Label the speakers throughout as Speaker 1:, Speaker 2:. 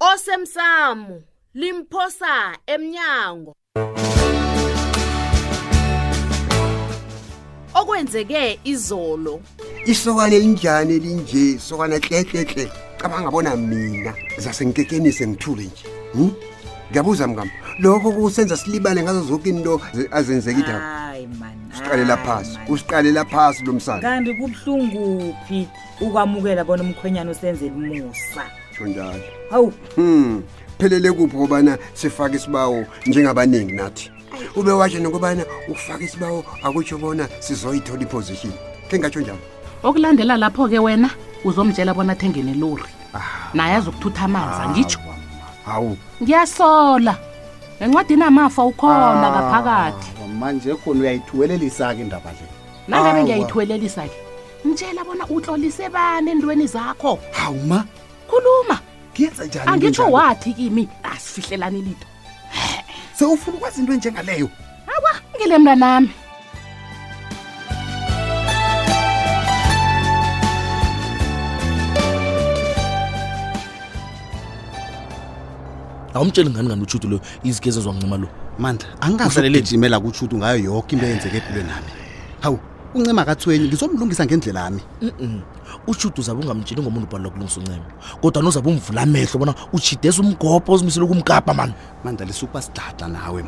Speaker 1: osemsamo limphosa emnyango okwenzeke izolo
Speaker 2: isokana elinjani elinje sokana klekletle cabanga bona mina zasenkekenise ngithule nje hmm? ngiyabuza mkam lokho kusenza silibale ngazo zonke into
Speaker 3: azenzeki
Speaker 2: daba
Speaker 3: siqalela
Speaker 2: phasi usiqalela phasi lo msana
Speaker 3: kanti kubuhlunguphi ukwamukela bona umkhwenyana usenzela umusa
Speaker 2: tsho njalo
Speaker 3: hawu
Speaker 2: um phelele kuphi kobana sifake isibawo njengabaningi nathi ube washo nokubana ukufaka isibawo akutsho bona sizoyithola iposition khe ngatsho njalo
Speaker 4: okulandela lapho-ke wena uzomtshela bona athengene lori ah. naye azokuthutha amanzi angitsho
Speaker 2: hawu
Speaker 4: ngiyasola encwadini amafa ukhona ah,
Speaker 5: ngaphakathi manje khona uyayithuwelelisa-ke indaba le
Speaker 4: nangabe ngiyayithuwelelisa-ke mtshela bona utlolise bani entweni zakho
Speaker 5: hawu ma
Speaker 4: khuluma
Speaker 5: ngiyenza njani
Speaker 4: angitsho wathi kimi asifihlelani lito
Speaker 5: sewufuna ukwazi into enjengaleyo
Speaker 4: awa ngile mntanami
Speaker 6: awumtsheli ngani ngani utshuti loyo izike ezezwancima lo
Speaker 5: mandla
Speaker 6: angikasalele
Speaker 5: jimela kutshuti ngayo yoke into eyenzeke empilweni nami hawu uncema akathwenyi ngizomlungisa ngendlela yami
Speaker 6: ushudu uzabe ungamtshini ngomuntu ubhalelwa kulungisa uncema kodwa nozabe umvula amehlo bona utshidesa umgobho ozimisele ukumkapa mani
Speaker 5: mandalisa ukuba sidada nawe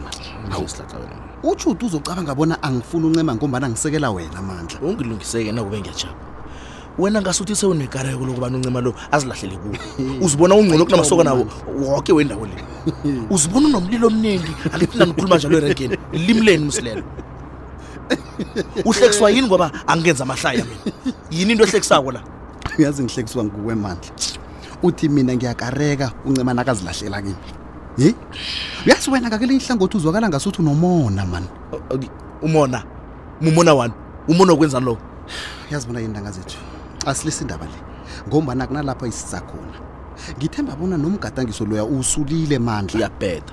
Speaker 5: mautshudu uzocabanga bona angifuni uncema ngombana ngisekela wena mandla
Speaker 6: ungilungiseke nakube ngiyajaba wena ngasuthi sewunekareko lokubana uncema lo azilahlele kuwo uzibona ungcono kunamasoka nawo woke wendawo le uzibona unomlilo omningi angiphina nikhuluma njalo erenkeni limleni musilelo uhlekiswa yini ngoba angenza amahlaya mina yini into ehlekisako la
Speaker 5: uyazi ngihlekiswa nguwe mandla uthi mina ngiyakareka uncema nakazilahlela kimi ye uyazi wena kakelinye ihlangothi uzwakala ngasuthi unomona mani
Speaker 6: umona mumona wani umona okwenzani lowo
Speaker 5: uyazi bona yini ntanga zethu asilisa indaba le ngombana kunalapho isisakhona ngithemba bona nomgadangiso loya usulile mandla
Speaker 6: uyabheda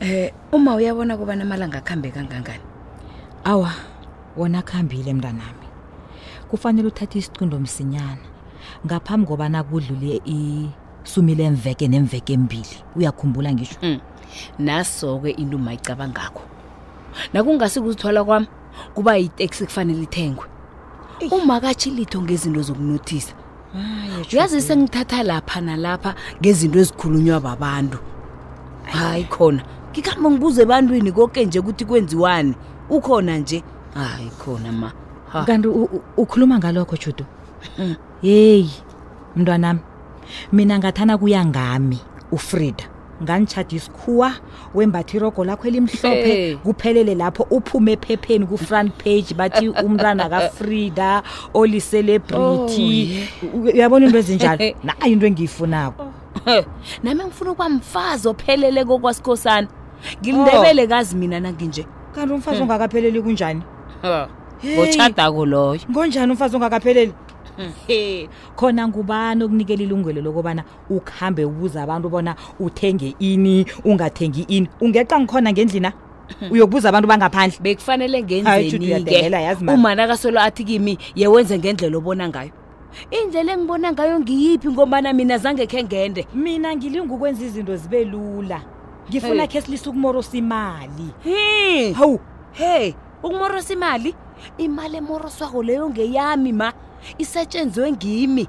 Speaker 7: um uma uyabona kuba namalanga akuhambe kangangani
Speaker 3: awa wona akuhambile mntanami kufanele uthathe isicundo msinyana ngaphambi kobana kudlule isumi lemveke nemveke embili uyakhumbula ngisho
Speaker 7: mm. naso-ke into umayicabangakho nakungasi kuzithwala kwami kuba yiteksi kufanele ithengwe umakatshi litho ngezinto zokunothisa uyazi sengithatha lapha nalapha ngezinto ezikhulunywa babantu hayi khona ngikhambe ngibuze ebantwini koke nje ukuthi kwenziwani ukhona nje hayi khona ma ha.
Speaker 3: kanti u- u- ukhuluma ngalokho judu heyi mntwanami mina ngathana kuya ngami ufrida nganitshada isikhuwa wembatha irogo lakho elimhlophe
Speaker 7: Hey.
Speaker 3: kuphelele lapho uphume ephepheni ku-front page bathi umntwana kafrida olicelebrity Oh, uyabona into ezinjalo nayo into engiyifunako
Speaker 7: nami ngifuna ukuba mfazi ophelele kokwasikhosana ngilindebele kazi mina nanginje
Speaker 3: kanti umfazi ongakapheleli kunjani Hey.
Speaker 7: ngotshadako loyo
Speaker 3: ngonjani umfazi ongakapheleli He, khona ngubani okunikela ilungelo lokubana ukuhambe ubuza abantu bona uthenge ini ungathengi ini ungeqa ngikhona ngendlina uyokubuza abantu bangaphandle
Speaker 7: bekufanele
Speaker 3: Hayi, Judy, uyadelela, yazi mama.
Speaker 7: ngenzeniumana kasolo athi kimi yewenze ngendlela obona ngayo indlela engibona ngayo ngiyiphi ngombana mina zange khe ngende
Speaker 3: mina ngilinga ukwenza izinto zibe lula ngifuna
Speaker 7: Hey.
Speaker 3: khe silisa ukumorosa imali
Speaker 7: hi
Speaker 3: hawu
Speaker 7: he ukumorosa imali imali emoroswako leyo ngeyami ma isetshenziwe ngimi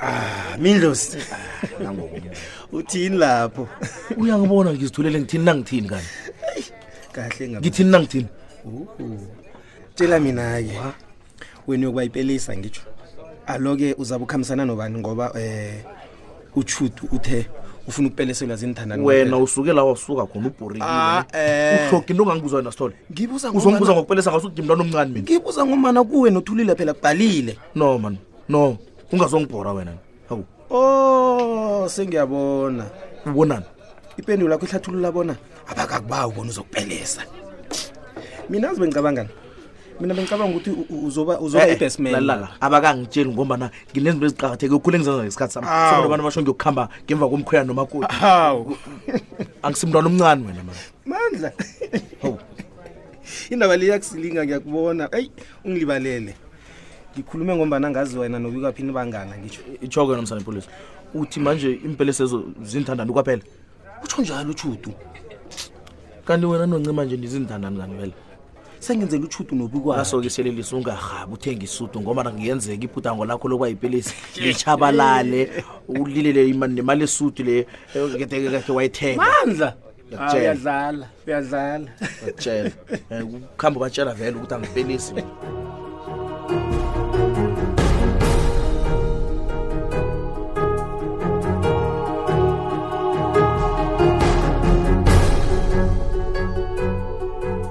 Speaker 3: ah
Speaker 8: mindlosi uthini lapho
Speaker 6: uyangibona ngizithulele ngithini nangithini kani
Speaker 8: kahle ngabe
Speaker 6: ngithini nangithini
Speaker 8: tshela mina-ke wena uyokuba yipelisa ngitsho alo-ke uzabe ukhambisana nobani ngoba eh utshutu uthe ufuna ukupeleselwa zinthandani
Speaker 6: wena usuke la wasuka khona ubhorekile
Speaker 8: Ah, eh.
Speaker 6: uhloga into ongangibuzwa yona sithole
Speaker 8: ngibuza
Speaker 6: uzongibuza ngokupelesa ngasuthi ngimntwana omncane mina
Speaker 8: ngibuza ngomana kuwe nothulile phela kubhalile
Speaker 6: no man no ungazongibhora wena hawu
Speaker 8: o sengiyabona
Speaker 6: ubonani
Speaker 8: ipendulo yakho ihlathulula bona abakakubawa ubona uzokupelesa mina zibe ngicabangani mina bengicabanga ukuthi u- u- uzoba uzoba
Speaker 6: Eh, eh,
Speaker 8: i-best man
Speaker 6: lalala, abakangitsheli ngombana nginezinto eziqakatheke ukhule ngizenza ngesikhathi sami
Speaker 8: Awu.
Speaker 6: Sekunabantu abantu basho ngiyokuhamba ngemva komkhwela nomakoti
Speaker 8: hawu
Speaker 6: angisimntwana omncane wena mani
Speaker 8: mandla
Speaker 6: Hawu.
Speaker 8: indaba le yakusilinga ngiyakubona eyi ungilibalele ngikhulume ngombana ngazi wena nobikaphi nibangana ngitsho
Speaker 6: itshoko yona msana ipolisi uthi manje impele sezo zinthandani kwaphela
Speaker 8: utsho njalo utshudu
Speaker 6: kanti wena noncima nje ndizinthandani kanivela
Speaker 8: sengenzela utshudu nobikwaso
Speaker 6: ke selelisa ungarhabi uthenge isudu ngoba ngiyenzeka iphutango lakho lokuba yipelisi litshabalale ulilele nemali esudu le eh, kade wayithenga
Speaker 8: mandla Ah, uyadlala uyadlala
Speaker 6: batshela Eh, ukuhamba ubatshela vele ukuthi angipelisi
Speaker 4: mina.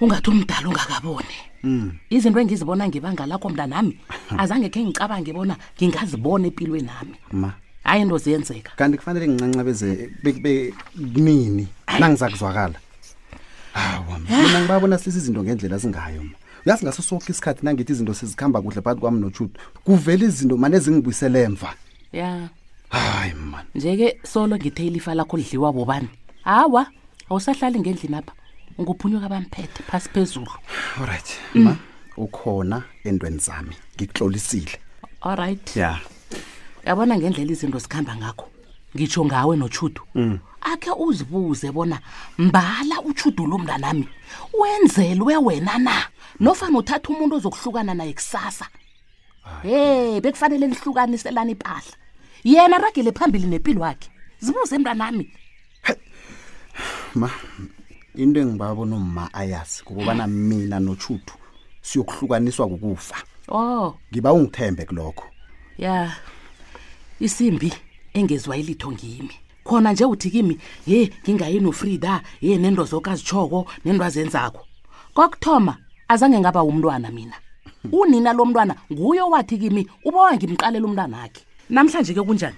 Speaker 4: ungathi umdala ungakaboni mm. izinto engizibona ngebanga lakho mntanami azange khe ngicabange bona ngingazibona empilweni nami
Speaker 5: ma
Speaker 4: hayi into ziyenzeka
Speaker 5: kanti kufanele ngincancabeze kunini nangiza kuzwakala hawa mina ngibabona silisa izinto ngendlela zingayo ma uyazi ngaso soke isikhathi nangithi izinto sezikhamba kuhle phakathi kwami notshudu kuvela izinto mane zingibuyisele emva
Speaker 4: ya
Speaker 5: hayi mani
Speaker 4: nje-ke solo ngithe ilifa lakho lidliwa bobani hawa awusahlali ngendlini apha nguphunyuka bamphethe phasi phezulu
Speaker 5: olright mm. ma ukhona entweni zami ngikuhlolisile
Speaker 4: olright
Speaker 5: ya
Speaker 4: yabona ngendlela izinto zikhamba ngakho ngitsho ngawe notshudu mm. akhe uzibuze bona mbala utshudu lo mntanami wenzelwe wena na nofana uthatha umuntu ozokuhlukana naye kusasa he bekufanele nihlukaniselani ipahla yena ragele phambili nempilo wakhe zibuze mntanami
Speaker 5: ma into engibabona umma ayazi kukubana mina nochuthu siyokuhlukaniswa kukufa
Speaker 4: oh
Speaker 5: ngiba ungithembe kulokho
Speaker 4: ya isimbi engezwa ilitho ngimi khona nje uthi kimi ye ngingayi nofrida ye nento zoke azitshoko nento azenzako kokuthoma azange ngaba wumntwana mina unina lo mntwana nguye owathi kimi ubowa ngimqalela umntwana akhe namhlanje ke kunjani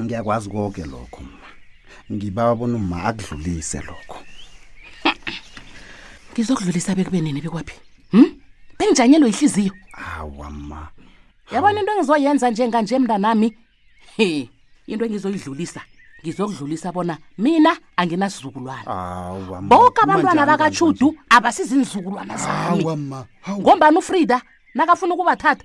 Speaker 5: ngiyakwazi konke lokho ma ngibawa bona uma akudlulise lokho
Speaker 4: ngizokudlulisa bekubenini bekwaphi hm bengijanyelwe yihliziyo
Speaker 5: awa ma
Speaker 4: yabona into engizoyenza njenganje mntanami he into engizoyidlulisa ngizokudlulisa bona mina anginasizukulwana boke abantwana bakatshudu abasizinzukulwana zami ngombani ufrida nakafuna ukubathatha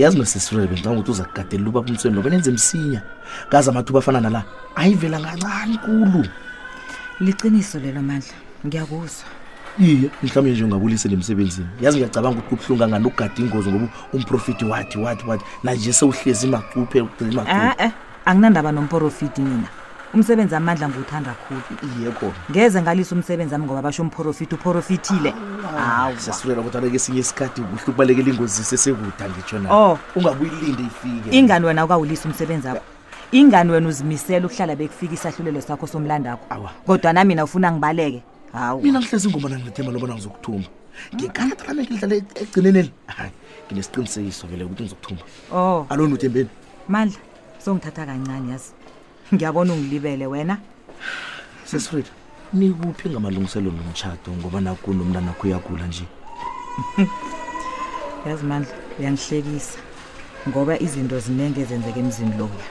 Speaker 6: yazi nosesifulele bengicanga ukuthi uza kugadela ubaba umsweni loba nenze msinya kaze amathuba afana nala ayivela kancane kulu
Speaker 3: liqiniso lelo mandla ngiyakuzwa
Speaker 6: iye mhlawumbe nje ungabulisele emsebenzini yazi ngiyacabanga ukuthi kubuhlungu kangani ukugada ingozi ngoba umprofiti wathi wathi wathi nanje sewuhlezi imacuphe ugcina imacuphe
Speaker 3: anginandaba nomporofidi mina umsebenzi amandla ngiwuthanda khulu
Speaker 6: yeko
Speaker 3: ngeze ngalisa umsebenzi ami ngoba basho umporofidi uporofithile hawu
Speaker 6: siyasulela ukuthi abeke esinye isikhathi kuhle ukubalekela ingozi sesekuda ngitsho na
Speaker 3: Oh.
Speaker 6: ungakuyilinde ifike
Speaker 3: ingani wena ukawulisa umsebenzi akho ingani wena uzimisela ukuhlala bekufika isahlulelo sakho somlando akho
Speaker 6: Awa.
Speaker 3: kodwa na mina ufuna ngibaleke hawu
Speaker 6: mina ngihlezi ingoma nangithemba lobona ngizokuthumba ngikhatha lami ngidlale ekugcineneni hayi nginesiqinisekiso vele ukuthi ngizokuthumba
Speaker 3: o
Speaker 6: aloni uthembeni
Speaker 3: mandla songithatha kancane yazi ngiyabona ungilibele wena
Speaker 6: sesifrida nikuphi ngamalungiselelo nomtshato ngoba nakuno umntana kho uyagula nje
Speaker 3: yazi mandla uyangihlekisa ngoba izinto ziningi ezenzeka emzini loya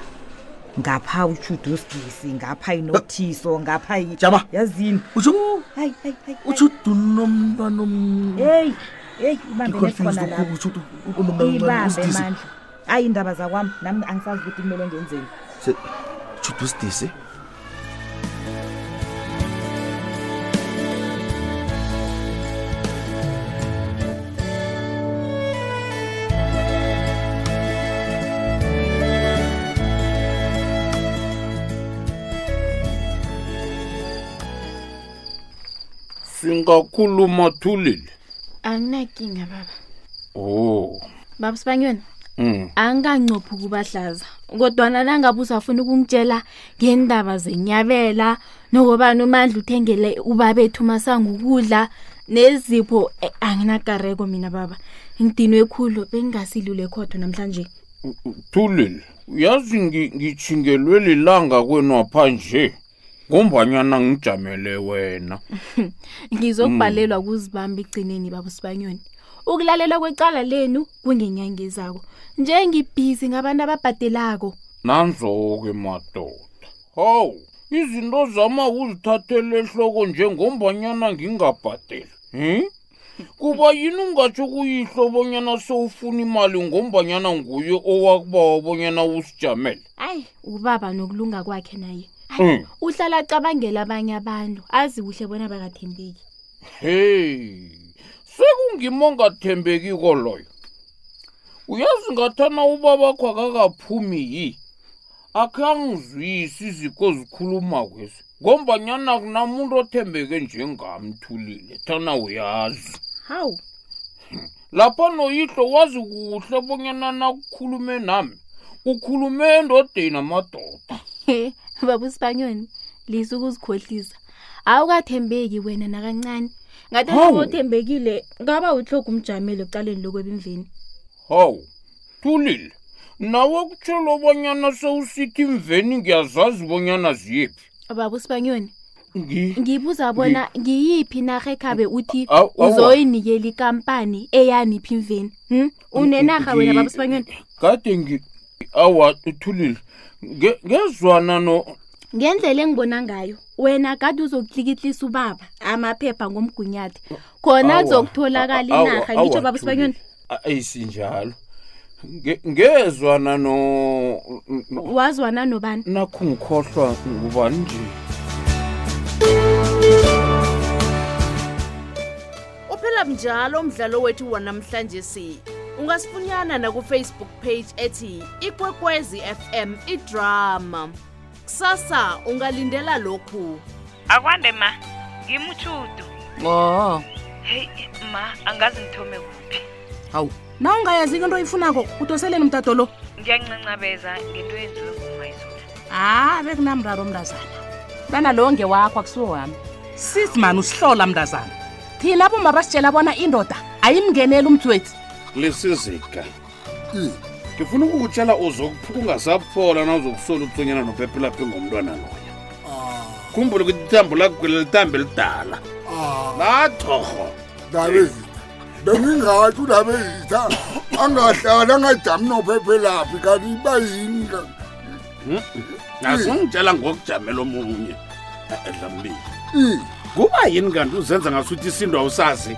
Speaker 3: ngapha utshuda usidisi ngapha inothiso ngapha i-
Speaker 6: Jama.
Speaker 3: yazini
Speaker 6: Utsho- Oh,
Speaker 3: hayi, hayi, hayi,
Speaker 6: hayi. utshuda unomntwana
Speaker 3: heyi heyi ibambe Ngikhona nekhona lapho
Speaker 6: utshuda unomntwana
Speaker 3: ibambe omncane usidisi mandla ayi indaba zakwami nami angisazi ukuthi kumele ngenzeni
Speaker 6: shuthi usidisi
Speaker 9: singakhuluma thulile
Speaker 10: anginakinga baba
Speaker 9: oh
Speaker 10: baba sibanyoni
Speaker 9: mm.
Speaker 10: angikanqophi ukubahlaza kodwana nangabe usafuna ukungitshela ngendaba zenyabela nokobani umandla uthengele ubabethu umasanga ukudla nezipho eh, anginakareko mina baba ngidinwe khulu bengingasilule khotho namhlanje
Speaker 9: thulile yazi ngi- ngithingelwe lilanga kwenwapha nje ngombanyana ngijamele wena
Speaker 10: ngizokubhalelwa kuzibamba igcineni baba sibanyoni ukulalela kwecala lenu kungenyangezako nje ngibhizi ngabantu ababhadelako
Speaker 9: nanzoke madoda hawu izinto zama uzithathela ehloko njengombanyana ngingabhadeli um kuba yini ungatsho kuyihlo bonyana sowufuna imali ngombanyana nguye owakubawa bonyana usijamele
Speaker 10: ayi ubaba nokulunga kwakhe naye
Speaker 9: Mm.
Speaker 10: uhlala acabangela abanye abantu azi kuhle bona bakathembeki
Speaker 9: heyi sekungima ongathembekiko loyo uyazi ngathana ubabakho akakaphumi yi akhe angizwisi iziko ezikhuluma kwezi ngombanyana kunamuntu othembeke njengamthulile thana uyazi
Speaker 10: hawu
Speaker 9: lapha noyihlo wazi kuhle bonyana nakukhulume nami ukhulume endodeni amadoda
Speaker 10: baba usibanyoni lisa ukuzikhohlisa awukathembeki wena nakancane ngathi othembekile ngaba uhloga umjamele ekucaleni lokwebimveni
Speaker 9: Hawu, Thulile, nawe kutshelo bonyana sewusithi imveni ngiyazazi bonyana ziyephi.
Speaker 10: baba usibanyoni
Speaker 9: Ngi
Speaker 10: ngibuza bona ngiyiphi narha ekhabe uthi
Speaker 9: Aw- awa.
Speaker 10: uzoyinikela ikampani eyaniphi imveni hm unenarha wena baba usibanyoni
Speaker 9: kade ngi awa Thulile. Nge- Ngezwana no
Speaker 10: ngendlela engibona ngayo wena kade uzokutlikitlisa ubaba amaphepha ngomgunyathi khona
Speaker 9: Awa,
Speaker 10: kuzokutholakala
Speaker 9: awa,
Speaker 10: inarha
Speaker 9: awa,
Speaker 10: ngitsho baba
Speaker 9: Thulile. usibanyoni ayisinjalo Nge- ngezwa nano n-
Speaker 10: n- wazwa
Speaker 9: nanobani nakhu ngikhohlwa ngubani nje
Speaker 1: uphela mnjalo umdlalo wethu wanamhlanje si ungasifunyana nakufacebook page ethi ikwekwezi fm idrama kusasa ungalindela lokhu
Speaker 11: akwande ma ngimutjhudu
Speaker 4: o
Speaker 11: heyi ma angazi ngithome kuphi
Speaker 4: hawu na ungayaziko into oyifunako udoseleni mtato lo
Speaker 11: ngiyancancabeza ngento yenziwe ngumayizulu
Speaker 4: ha bekunamraro mntazana bana lowo ngewakho akusiwo wami sis mani usihlola mntazana thina boma basitshela bona indoda ayimngeneli umtswetsi
Speaker 12: lisizika ngifuna ukukutshela uzokuphuka ungasaphola na uzokusola utsonyana nopepelaphi ngomntwana loya ah. khumbula ukuthi ithambo lakugwela litambe elidala ah. lathorho
Speaker 13: ndabezitha bengingathi undabezitha angahlali angajami nopepelaphi kanti iba yini hmm?
Speaker 12: asingitshela ngokujamela omunye edlambili kuba yini kanti uzenza ngasuthi isinto awusazi